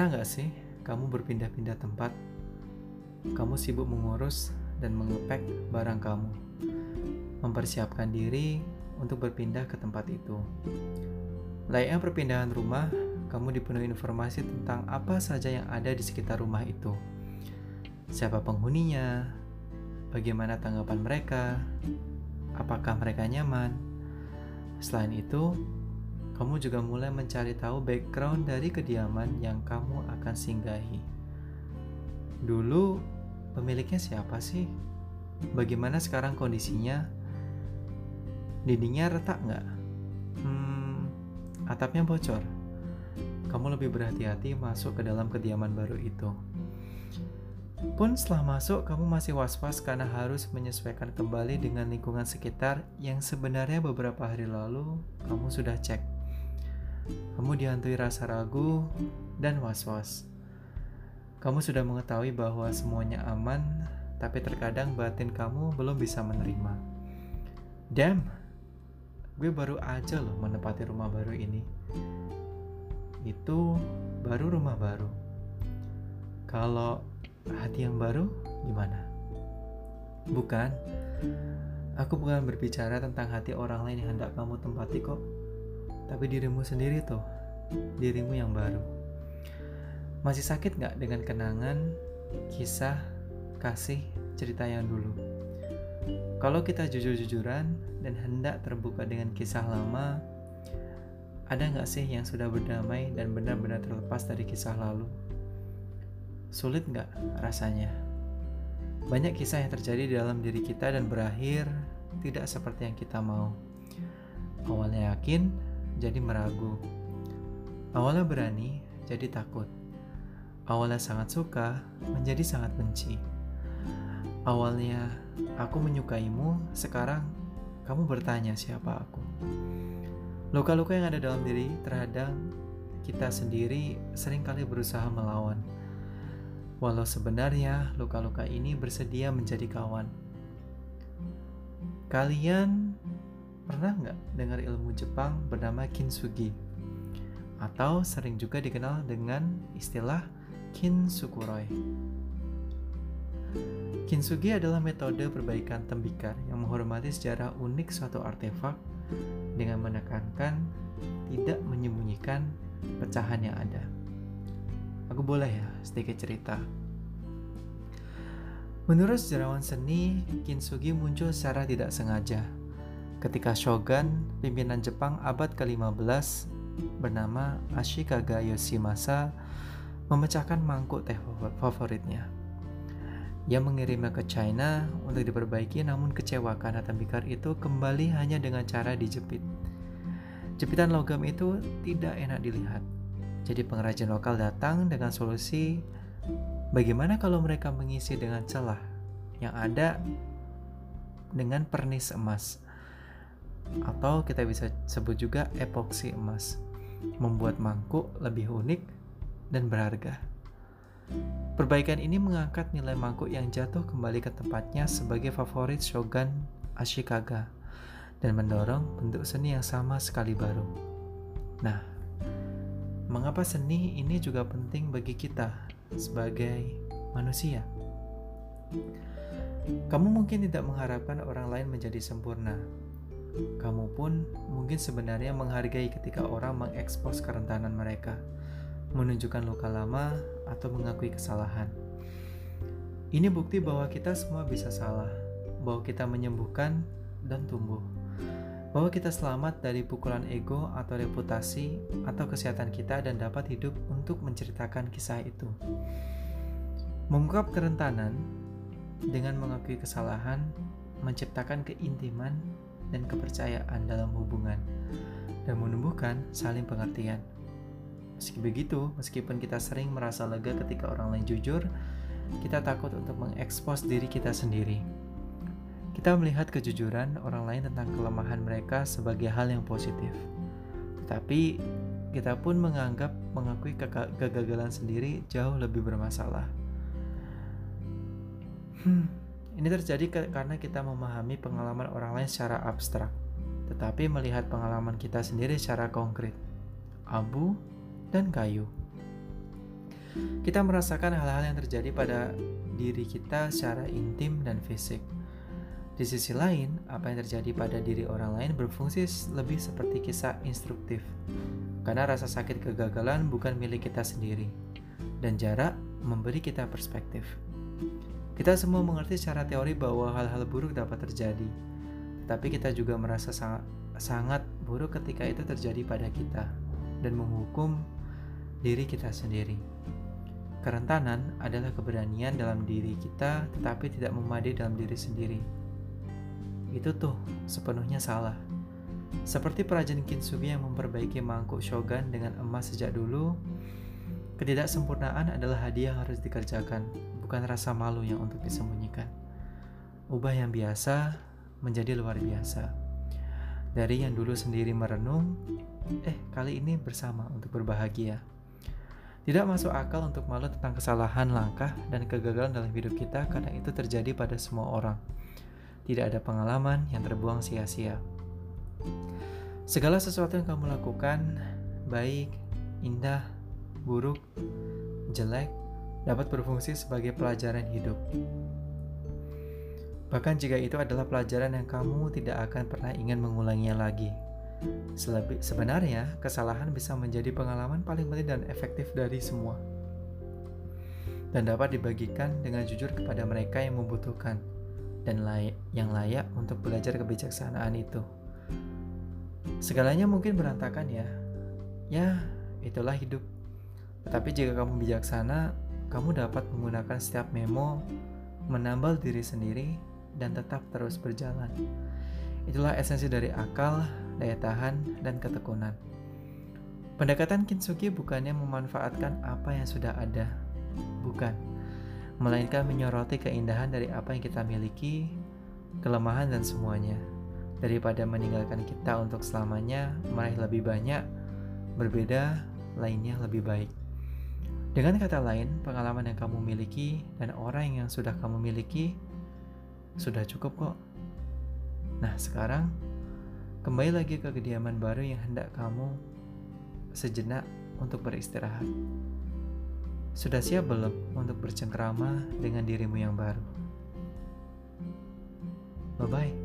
Pernah nggak sih kamu berpindah-pindah tempat? Kamu sibuk mengurus dan mengepek barang kamu, mempersiapkan diri untuk berpindah ke tempat itu. Layaknya perpindahan rumah, kamu dipenuhi informasi tentang apa saja yang ada di sekitar rumah itu. Siapa penghuninya, bagaimana tanggapan mereka, apakah mereka nyaman. Selain itu, kamu juga mulai mencari tahu background dari kediaman yang kamu akan singgahi. Dulu, pemiliknya siapa sih? Bagaimana sekarang kondisinya? Dindingnya retak nggak? Hmm, atapnya bocor. Kamu lebih berhati-hati masuk ke dalam kediaman baru itu. Pun setelah masuk, kamu masih was-was karena harus menyesuaikan kembali dengan lingkungan sekitar yang sebenarnya beberapa hari lalu kamu sudah cek. Kamu dihantui rasa ragu dan was-was. Kamu sudah mengetahui bahwa semuanya aman, tapi terkadang batin kamu belum bisa menerima. Damn, gue baru aja loh menempati rumah baru ini. Itu baru rumah baru. Kalau hati yang baru, gimana? Bukan, aku bukan berbicara tentang hati orang lain yang hendak kamu tempati kok tapi dirimu sendiri tuh, dirimu yang baru. Masih sakit nggak dengan kenangan, kisah, kasih, cerita yang dulu? Kalau kita jujur-jujuran dan hendak terbuka dengan kisah lama, ada nggak sih yang sudah berdamai dan benar-benar terlepas dari kisah lalu? Sulit nggak rasanya? Banyak kisah yang terjadi di dalam diri kita dan berakhir tidak seperti yang kita mau. Awalnya yakin, jadi meragu. Awalnya berani, jadi takut. Awalnya sangat suka, menjadi sangat benci. Awalnya aku menyukaimu, sekarang kamu bertanya siapa aku. Luka-luka yang ada dalam diri terhadap kita sendiri sering kali berusaha melawan. Walau sebenarnya luka-luka ini bersedia menjadi kawan. Kalian Pernah nggak dengar ilmu Jepang bernama Kintsugi? Atau sering juga dikenal dengan istilah Kintsukuroi. Kintsugi adalah metode perbaikan tembikar yang menghormati sejarah unik suatu artefak dengan menekankan tidak menyembunyikan pecahan yang ada. Aku boleh ya sedikit cerita. Menurut sejarawan seni, kintsugi muncul secara tidak sengaja ketika shogun pimpinan Jepang abad ke-15 bernama Ashikaga Yoshimasa memecahkan mangkuk teh favoritnya. Ia mengirimnya ke China untuk diperbaiki namun kecewa karena tembikar itu kembali hanya dengan cara dijepit. Jepitan logam itu tidak enak dilihat. Jadi pengrajin lokal datang dengan solusi bagaimana kalau mereka mengisi dengan celah yang ada dengan pernis emas atau kita bisa sebut juga epoksi emas, membuat mangkuk lebih unik dan berharga. Perbaikan ini mengangkat nilai mangkuk yang jatuh kembali ke tempatnya sebagai favorit Shogun Ashikaga dan mendorong bentuk seni yang sama sekali baru. Nah, mengapa seni ini juga penting bagi kita sebagai manusia? Kamu mungkin tidak mengharapkan orang lain menjadi sempurna, kamu pun mungkin sebenarnya menghargai ketika orang mengekspos kerentanan mereka, menunjukkan luka lama, atau mengakui kesalahan. Ini bukti bahwa kita semua bisa salah, bahwa kita menyembuhkan dan tumbuh, bahwa kita selamat dari pukulan ego atau reputasi atau kesehatan kita dan dapat hidup untuk menceritakan kisah itu. Mengungkap kerentanan dengan mengakui kesalahan, menciptakan keintiman dan kepercayaan dalam hubungan dan menumbuhkan saling pengertian. Meski begitu, meskipun kita sering merasa lega ketika orang lain jujur, kita takut untuk mengekspos diri kita sendiri. Kita melihat kejujuran orang lain tentang kelemahan mereka sebagai hal yang positif. Tetapi kita pun menganggap mengakui kegagalan sendiri jauh lebih bermasalah. Hmm, ini terjadi karena kita memahami pengalaman orang lain secara abstrak, tetapi melihat pengalaman kita sendiri secara konkret, abu dan kayu. Kita merasakan hal-hal yang terjadi pada diri kita secara intim dan fisik. Di sisi lain, apa yang terjadi pada diri orang lain berfungsi lebih seperti kisah instruktif. Karena rasa sakit kegagalan bukan milik kita sendiri, dan jarak memberi kita perspektif. Kita semua mengerti secara teori bahwa hal-hal buruk dapat terjadi, tetapi kita juga merasa sangat, sangat buruk ketika itu terjadi pada kita dan menghukum diri kita sendiri. Kerentanan adalah keberanian dalam diri kita, tetapi tidak memadai dalam diri sendiri. Itu tuh sepenuhnya salah. Seperti perajin kintsugi yang memperbaiki mangkuk shogun dengan emas sejak dulu, ketidaksempurnaan adalah hadiah yang harus dikerjakan, bukan rasa malu yang untuk disembunyikan. Ubah yang biasa menjadi luar biasa. Dari yang dulu sendiri merenung, eh kali ini bersama untuk berbahagia. Tidak masuk akal untuk malu tentang kesalahan, langkah, dan kegagalan dalam hidup kita karena itu terjadi pada semua orang. Tidak ada pengalaman yang terbuang sia-sia. Segala sesuatu yang kamu lakukan, baik, indah, buruk, jelek, dapat berfungsi sebagai pelajaran hidup. Bahkan jika itu adalah pelajaran yang kamu tidak akan pernah ingin mengulanginya lagi. Selebih, sebenarnya, kesalahan bisa menjadi pengalaman paling penting dan efektif dari semua. Dan dapat dibagikan dengan jujur kepada mereka yang membutuhkan dan layak, yang layak untuk belajar kebijaksanaan itu. Segalanya mungkin berantakan ya. Ya, itulah hidup. Tetapi jika kamu bijaksana, kamu dapat menggunakan setiap memo, menambal diri sendiri, dan tetap terus berjalan. Itulah esensi dari akal, daya tahan, dan ketekunan. Pendekatan kintsugi bukannya memanfaatkan apa yang sudah ada, bukan, melainkan menyoroti keindahan dari apa yang kita miliki, kelemahan, dan semuanya. Daripada meninggalkan kita untuk selamanya, meraih lebih banyak, berbeda, lainnya lebih baik. Dengan kata lain, pengalaman yang kamu miliki dan orang yang sudah kamu miliki sudah cukup kok. Nah, sekarang kembali lagi ke kediaman baru yang hendak kamu sejenak untuk beristirahat. Sudah siap belum untuk bercengkrama dengan dirimu yang baru? Bye bye.